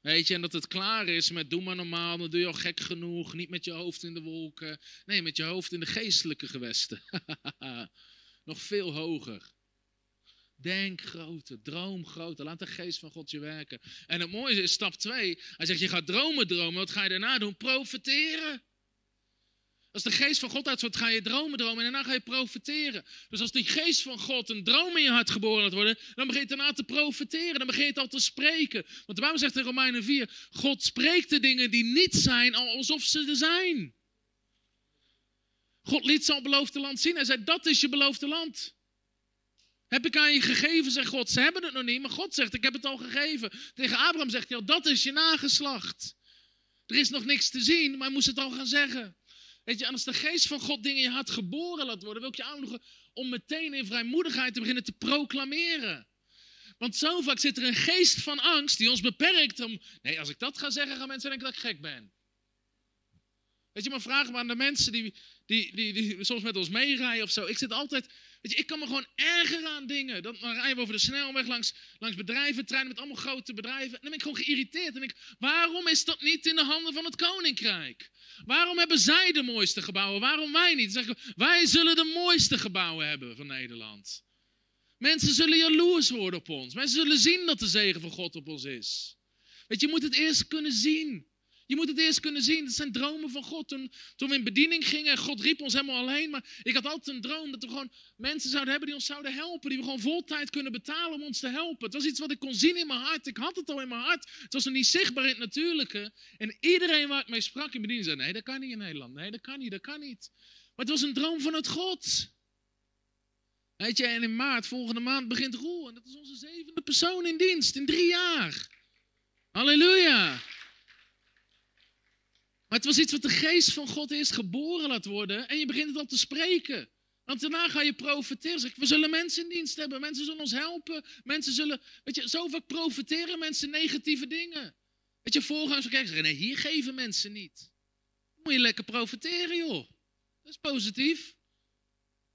Weet je, en dat het klaar is met doe maar normaal, dan doe je al gek genoeg. Niet met je hoofd in de wolken. Nee, met je hoofd in de geestelijke gewesten. Nog veel hoger. Denk groter, droom groter. Laat de geest van God je werken. En het mooie is stap 2. Hij zegt, je gaat dromen dromen. Wat ga je daarna doen? Profiteren. Als de geest van God uitzet, ga je dromen dromen en daarna ga je profiteren. Dus als die geest van God een droom in je hart geboren laat worden, dan begin je daarna te profiteren. Dan begin je het al te spreken. Want Bijbel zegt in Romeinen 4, God spreekt de dingen die niet zijn alsof ze er zijn. God liet zijn beloofde land zien. Hij zei, dat is je beloofde land. Heb ik aan je gegeven, zegt God. Ze hebben het nog niet, maar God zegt, ik heb het al gegeven. Tegen Abraham zegt hij dat is je nageslacht. Er is nog niks te zien, maar hij moest het al gaan zeggen. Weet je, en als de geest van God dingen in je hart geboren laat worden, wil ik je aanmoedigen om meteen in vrijmoedigheid te beginnen te proclameren. Want zo vaak zit er een geest van angst die ons beperkt om. Nee, als ik dat ga zeggen, gaan mensen denken dat ik gek ben. Weet je, maar vragen we aan de mensen die, die, die, die soms met ons meerijden of zo. Ik zit altijd, weet je, ik kan me gewoon ergeren aan dingen. Dan, dan rijden we over de snelweg langs, langs bedrijven, treinen met allemaal grote bedrijven. En dan ben ik gewoon geïrriteerd. En ik, waarom is dat niet in de handen van het koninkrijk? Waarom hebben zij de mooiste gebouwen? Waarom wij niet? Zeggen, wij zullen de mooiste gebouwen hebben van Nederland. Mensen zullen jaloers worden op ons. Mensen zullen zien dat de zegen van God op ons is. Weet je, je moet het eerst kunnen zien. Je moet het eerst kunnen zien. Dat zijn dromen van God. Toen, toen we in bediening gingen, God riep ons helemaal alleen. Maar ik had altijd een droom dat we gewoon mensen zouden hebben die ons zouden helpen. Die we gewoon vol tijd kunnen betalen om ons te helpen. Het was iets wat ik kon zien in mijn hart. Ik had het al in mijn hart. Het was nog niet zichtbaar in het natuurlijke. En iedereen waar ik mee sprak in bediening zei, nee dat kan niet in Nederland. Nee dat kan niet, dat kan niet. Maar het was een droom van het God. Weet je, en in maart, volgende maand, begint Roel. En dat is onze zevende persoon in dienst in drie jaar. Halleluja. Maar het was iets wat de geest van God eerst geboren laat worden. En je begint het al te spreken. Want daarna ga je profiteren. Zeg, we zullen mensen in dienst hebben. Mensen zullen ons helpen. Mensen zullen. Weet je, zo vaak profiteren mensen negatieve dingen. Weet je, voorgangers kijken zeggen: nee, hier geven mensen niet. moet je lekker profiteren, joh. Dat is positief.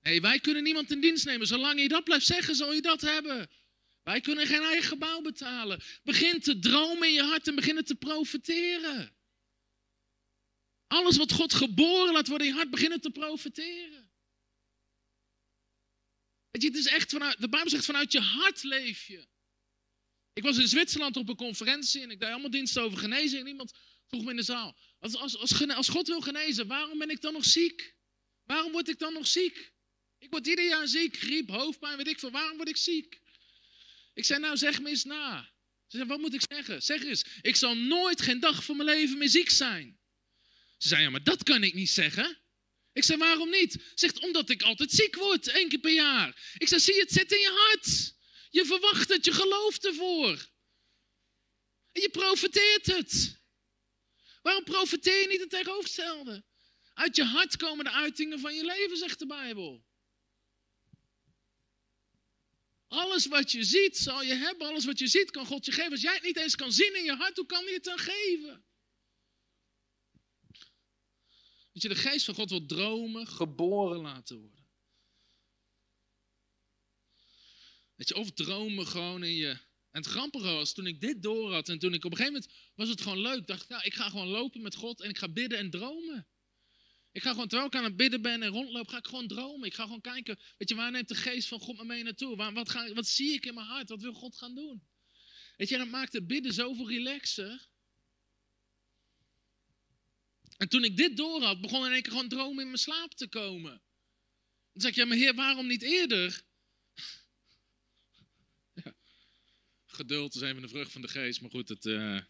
Nee, wij kunnen niemand in dienst nemen. Zolang je dat blijft zeggen, zal je dat hebben. Wij kunnen geen eigen gebouw betalen. Begin te dromen in je hart en begin te profiteren. Alles wat God geboren laat worden in hart, beginnen te profiteren. Weet je, het is echt vanuit, de Bijbel zegt vanuit je hart leef je. Ik was in Zwitserland op een conferentie en ik deed allemaal diensten over genezing. En iemand vroeg me in de zaal, als, als, als, als God wil genezen, waarom ben ik dan nog ziek? Waarom word ik dan nog ziek? Ik word ieder jaar ziek, griep, hoofdpijn, weet ik veel. Waarom word ik ziek? Ik zei, nou zeg me eens na. Ze zei, wat moet ik zeggen? Zeg eens, ik zal nooit geen dag van mijn leven meer ziek zijn. Ze zei, ja, maar dat kan ik niet zeggen. Ik zei, waarom niet? Zegt, omdat ik altijd ziek word, één keer per jaar. Ik zei, zie het zit in je hart. Je verwacht het, je gelooft ervoor. En je profiteert het. Waarom profiteer je niet het tegenovergestelde? Uit je hart komen de uitingen van je leven, zegt de Bijbel. Alles wat je ziet, zal je hebben. Alles wat je ziet, kan God je geven. Als jij het niet eens kan zien in je hart, hoe kan hij het dan geven? Dat je de geest van God wil dromen, geboren laten worden. Dat je of dromen gewoon in je. En het grappige was, toen ik dit door had en toen ik op een gegeven moment was het gewoon leuk, dacht ik, nou, ik ga gewoon lopen met God en ik ga bidden en dromen. Ik ga gewoon, terwijl ik aan het bidden ben en rondloop, ga ik gewoon dromen. Ik ga gewoon kijken, weet je, waar neemt de geest van God me mee naartoe? Waar, wat, ga, wat zie ik in mijn hart? Wat wil God gaan doen? Weet je, dat maakt het bidden zoveel relaxer. En toen ik dit door had, begon in één keer gewoon dromen in mijn slaap te komen. Dan zeg ik, ja, maar heer, waarom niet eerder? Ja. Geduld is even de vrucht van de geest, maar goed, het... Uh...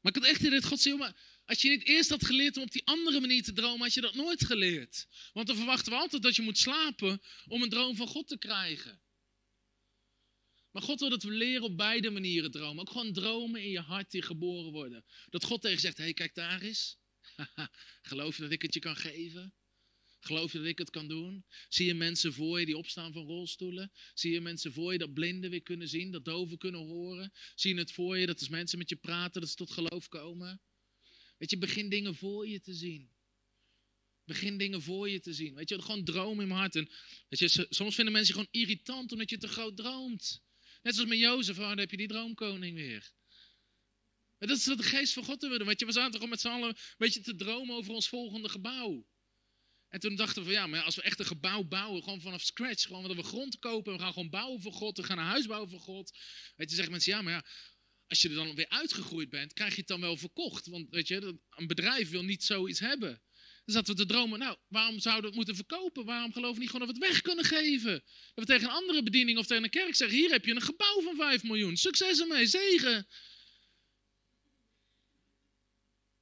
maar ik had echt dit God zei, maar als je niet eerst had geleerd om op die andere manier te dromen, had je dat nooit geleerd. Want dan verwachten we altijd dat je moet slapen om een droom van God te krijgen. Maar God wil dat we leren op beide manieren dromen. Ook gewoon dromen in je hart die geboren worden. Dat God tegen zegt, hé hey, kijk daar eens. Geloof je dat ik het je kan geven? Geloof je dat ik het kan doen? Zie je mensen voor je die opstaan van rolstoelen? Zie je mensen voor je dat blinden weer kunnen zien, dat doven kunnen horen? Zie je het voor je dat als mensen met je praten, dat ze tot geloof komen? Weet je, begin dingen voor je te zien. Begin dingen voor je te zien. Weet je, gewoon dromen in mijn hart. En weet je, soms vinden mensen je gewoon irritant omdat je te groot droomt. Net zoals met Jozef, oh, dan heb je die droomkoning weer. En dat is wat de geest van God te willen. Weet je, we zaten gewoon met z'n allen een beetje te dromen over ons volgende gebouw. En toen dachten we van ja, maar als we echt een gebouw bouwen, gewoon vanaf scratch, gewoon dat we grond kopen, we gaan gewoon bouwen voor God, we gaan een huis bouwen voor God. Weet je, zeggen mensen ja, maar ja, als je er dan weer uitgegroeid bent, krijg je het dan wel verkocht. Want weet je, een bedrijf wil niet zoiets hebben. Dan zaten we te dromen, nou, waarom zouden we het moeten verkopen? Waarom geloven we niet gewoon dat we het weg kunnen geven? Dat we tegen een andere bediening of tegen een kerk zeggen, hier heb je een gebouw van 5 miljoen. Succes ermee, zegen.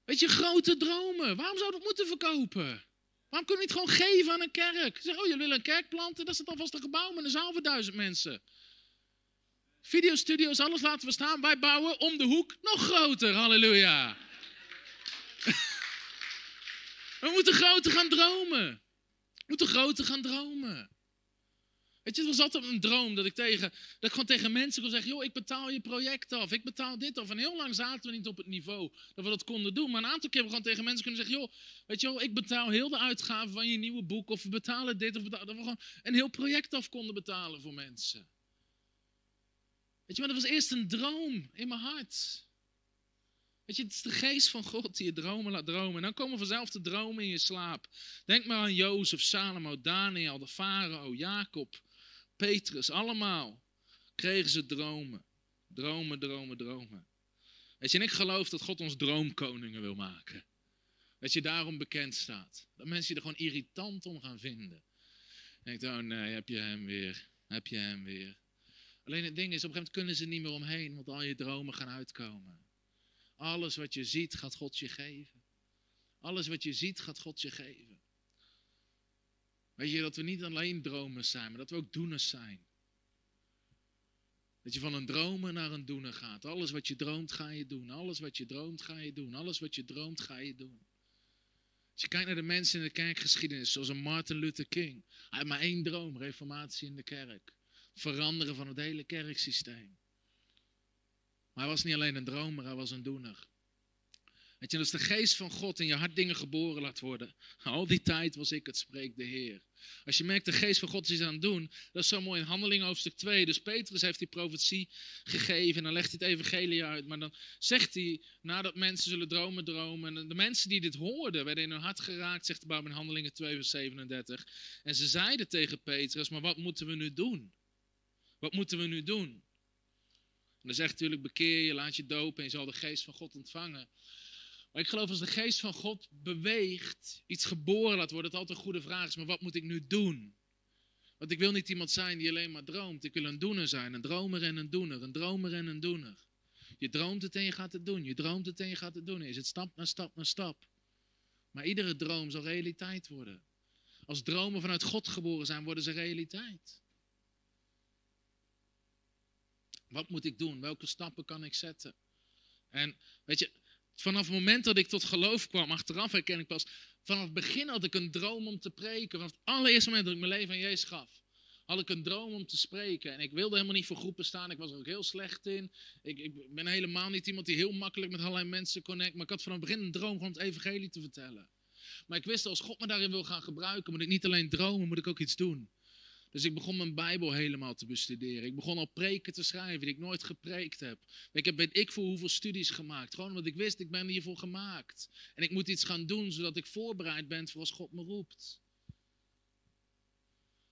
Weet je, grote dromen. Waarom zouden we het moeten verkopen? Waarom kunnen we niet gewoon geven aan een kerk? Zeg, oh, jullie willen een kerk planten? Dat is alvast een gebouw met een zaal voor duizend mensen. Videostudio's, alles laten we staan. Wij bouwen om de hoek nog groter. Halleluja. We moeten groter gaan dromen. We moeten groter gaan dromen. Weet je, het was altijd een droom dat ik, tegen, dat ik gewoon tegen mensen kon zeggen: joh, ik betaal je project af, ik betaal dit af. En heel lang zaten we niet op het niveau dat we dat konden doen. Maar een aantal keer hebben we gewoon tegen mensen kunnen zeggen: joh, weet je wel, ik betaal heel de uitgaven van je nieuwe boek. Of we betalen dit. Of betalen, dat we gewoon een heel project af konden betalen voor mensen. Weet je, maar dat was eerst een droom in mijn hart. Weet je, het is de geest van God die je dromen laat dromen. En dan komen vanzelf de dromen in je slaap. Denk maar aan Jozef, Salomo, Daniel, de farao, Jacob, Petrus. Allemaal kregen ze dromen. Dromen, dromen, dromen. Weet je, en ik geloof dat God ons droomkoningen wil maken. Dat je daarom bekend staat. Dat mensen je er gewoon irritant om gaan vinden. Denk, oh nee, heb je hem weer. Heb je hem weer. Alleen het ding is, op een gegeven moment kunnen ze niet meer omheen, want al je dromen gaan uitkomen. Alles wat je ziet, gaat God je geven. Alles wat je ziet, gaat God je geven. Weet je, dat we niet alleen dromers zijn, maar dat we ook doeners zijn. Dat je van een dromer naar een doener gaat. Alles wat je droomt, ga je doen. Alles wat je droomt, ga je doen. Alles wat je droomt, ga je doen. Als je kijkt naar de mensen in de kerkgeschiedenis, zoals een Martin Luther King. Hij had maar één droom, reformatie in de kerk. Veranderen van het hele kerksysteem. Maar hij was niet alleen een dromer, hij was een doener. Weet je, als de geest van God in je hart dingen geboren laat worden. Al die tijd was ik het, spreekt de Heer. Als je merkt, de geest van God is aan het doen. Dat is zo mooi in Handeling hoofdstuk 2. Dus Petrus heeft die profetie gegeven. En dan legt hij het evangelie uit. Maar dan zegt hij, nadat mensen zullen dromen, dromen. En de mensen die dit hoorden, werden in hun hart geraakt, zegt de Bijbel in Handelingen 2 vers 37. En ze zeiden tegen Petrus, maar wat moeten we nu doen? Wat moeten we nu doen? En dan zegt natuurlijk, bekeer je, laat je dopen en je zal de geest van God ontvangen. Maar ik geloof als de geest van God beweegt, iets geboren laat worden, dat altijd een goede vraag is, maar wat moet ik nu doen? Want ik wil niet iemand zijn die alleen maar droomt. Ik wil een doener zijn, een dromer en een doener, een dromer en een doener. Je droomt het en je gaat het doen. Je droomt het en je gaat het doen. Is het stap na stap na stap. Maar iedere droom zal realiteit worden. Als dromen vanuit God geboren zijn, worden ze realiteit. Wat moet ik doen? Welke stappen kan ik zetten? En weet je, vanaf het moment dat ik tot geloof kwam, achteraf herken ik pas, vanaf het begin had ik een droom om te preken. Vanaf het allereerste moment dat ik mijn leven aan Jezus gaf, had ik een droom om te spreken. En ik wilde helemaal niet voor groepen staan, ik was er ook heel slecht in. Ik, ik ben helemaal niet iemand die heel makkelijk met allerlei mensen connect, maar ik had vanaf het begin een droom om het evangelie te vertellen. Maar ik wist, als God me daarin wil gaan gebruiken, moet ik niet alleen dromen, moet ik ook iets doen. Dus ik begon mijn Bijbel helemaal te bestuderen. Ik begon al preken te schrijven die ik nooit gepreekt heb. Ik heb weet ik voor hoeveel studies gemaakt. Gewoon omdat ik wist, ik ben hiervoor gemaakt. En ik moet iets gaan doen zodat ik voorbereid ben voor als God me roept.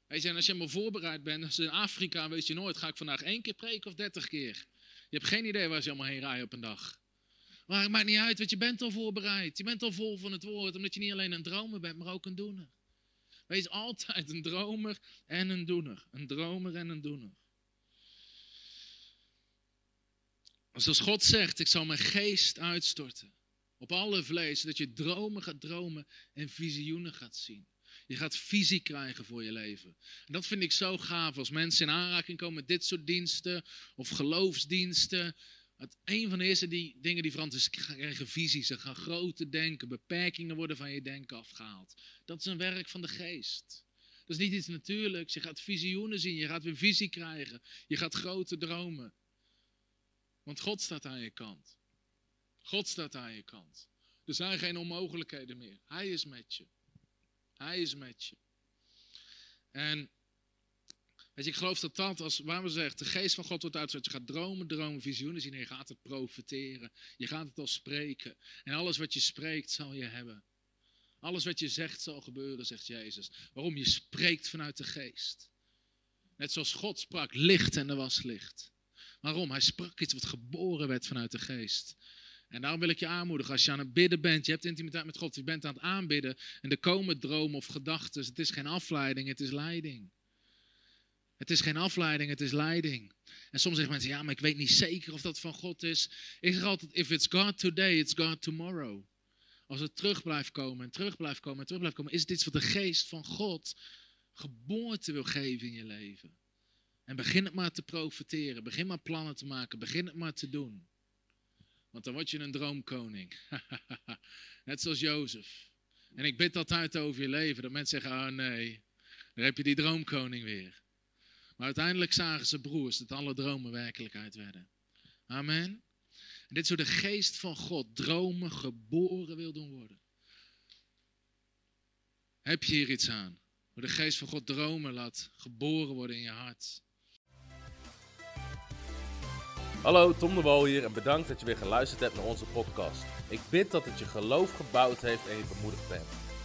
Weet je, en als je maar voorbereid bent, als in Afrika weet je nooit, ga ik vandaag één keer preken of dertig keer. Je hebt geen idee waar ze allemaal heen rijden op een dag. Maar het maakt niet uit, want je bent al voorbereid. Je bent al vol van het woord, omdat je niet alleen een dromer bent, maar ook een doener. Wees altijd een dromer en een doener. Een dromer en een doener. Zoals God zegt, ik zal mijn geest uitstorten op alle vlees, zodat je dromen gaat dromen en visioenen gaat zien. Je gaat visie krijgen voor je leven. En dat vind ik zo gaaf als mensen in aanraking komen met dit soort diensten of geloofsdiensten. Het, een van de eerste die, dingen die veranderen is krijgen visie. Ze gaan groter denken. Beperkingen worden van je denken afgehaald. Dat is een werk van de geest. Dat is niet iets natuurlijks. Je gaat visioenen zien. Je gaat weer visie krijgen. Je gaat grote dromen. Want God staat aan je kant. God staat aan je kant. Er zijn geen onmogelijkheden meer. Hij is met je. Hij is met je. En weet ik geloof dat dat, als waar we zeggen, de geest van God wordt uitgezet. Je gaat dromen, dromen, visioenen zien en je gaat het profiteren. Je gaat het al spreken. En alles wat je spreekt zal je hebben. Alles wat je zegt zal gebeuren, zegt Jezus. Waarom? Je spreekt vanuit de geest. Net zoals God sprak licht en er was licht. Waarom? Hij sprak iets wat geboren werd vanuit de geest. En daarom wil ik je aanmoedigen, als je aan het bidden bent, je hebt intimiteit met God, je bent aan het aanbidden en er komen dromen of gedachten. Het is geen afleiding, het is leiding. Het is geen afleiding, het is leiding. En soms zeggen mensen, ja, maar ik weet niet zeker of dat van God is. Ik zeg altijd, if it's God today, it's God tomorrow. Als het terug blijft komen en terug blijft komen en terug blijft komen, is het iets wat de geest van God geboorte wil geven in je leven. En begin het maar te profiteren, begin maar plannen te maken, begin het maar te doen. Want dan word je een droomkoning. Net zoals Jozef. En ik bid altijd over je leven. Dat mensen zeggen, oh nee, daar heb je die droomkoning weer. Maar uiteindelijk zagen ze broers dat alle dromen werkelijkheid werden. Amen. En dit is hoe de geest van God dromen geboren wil doen worden. Heb je hier iets aan? Hoe de geest van God dromen laat geboren worden in je hart. Hallo, Tom de Wal hier en bedankt dat je weer geluisterd hebt naar onze podcast. Ik bid dat het je geloof gebouwd heeft en je bemoedigd bent.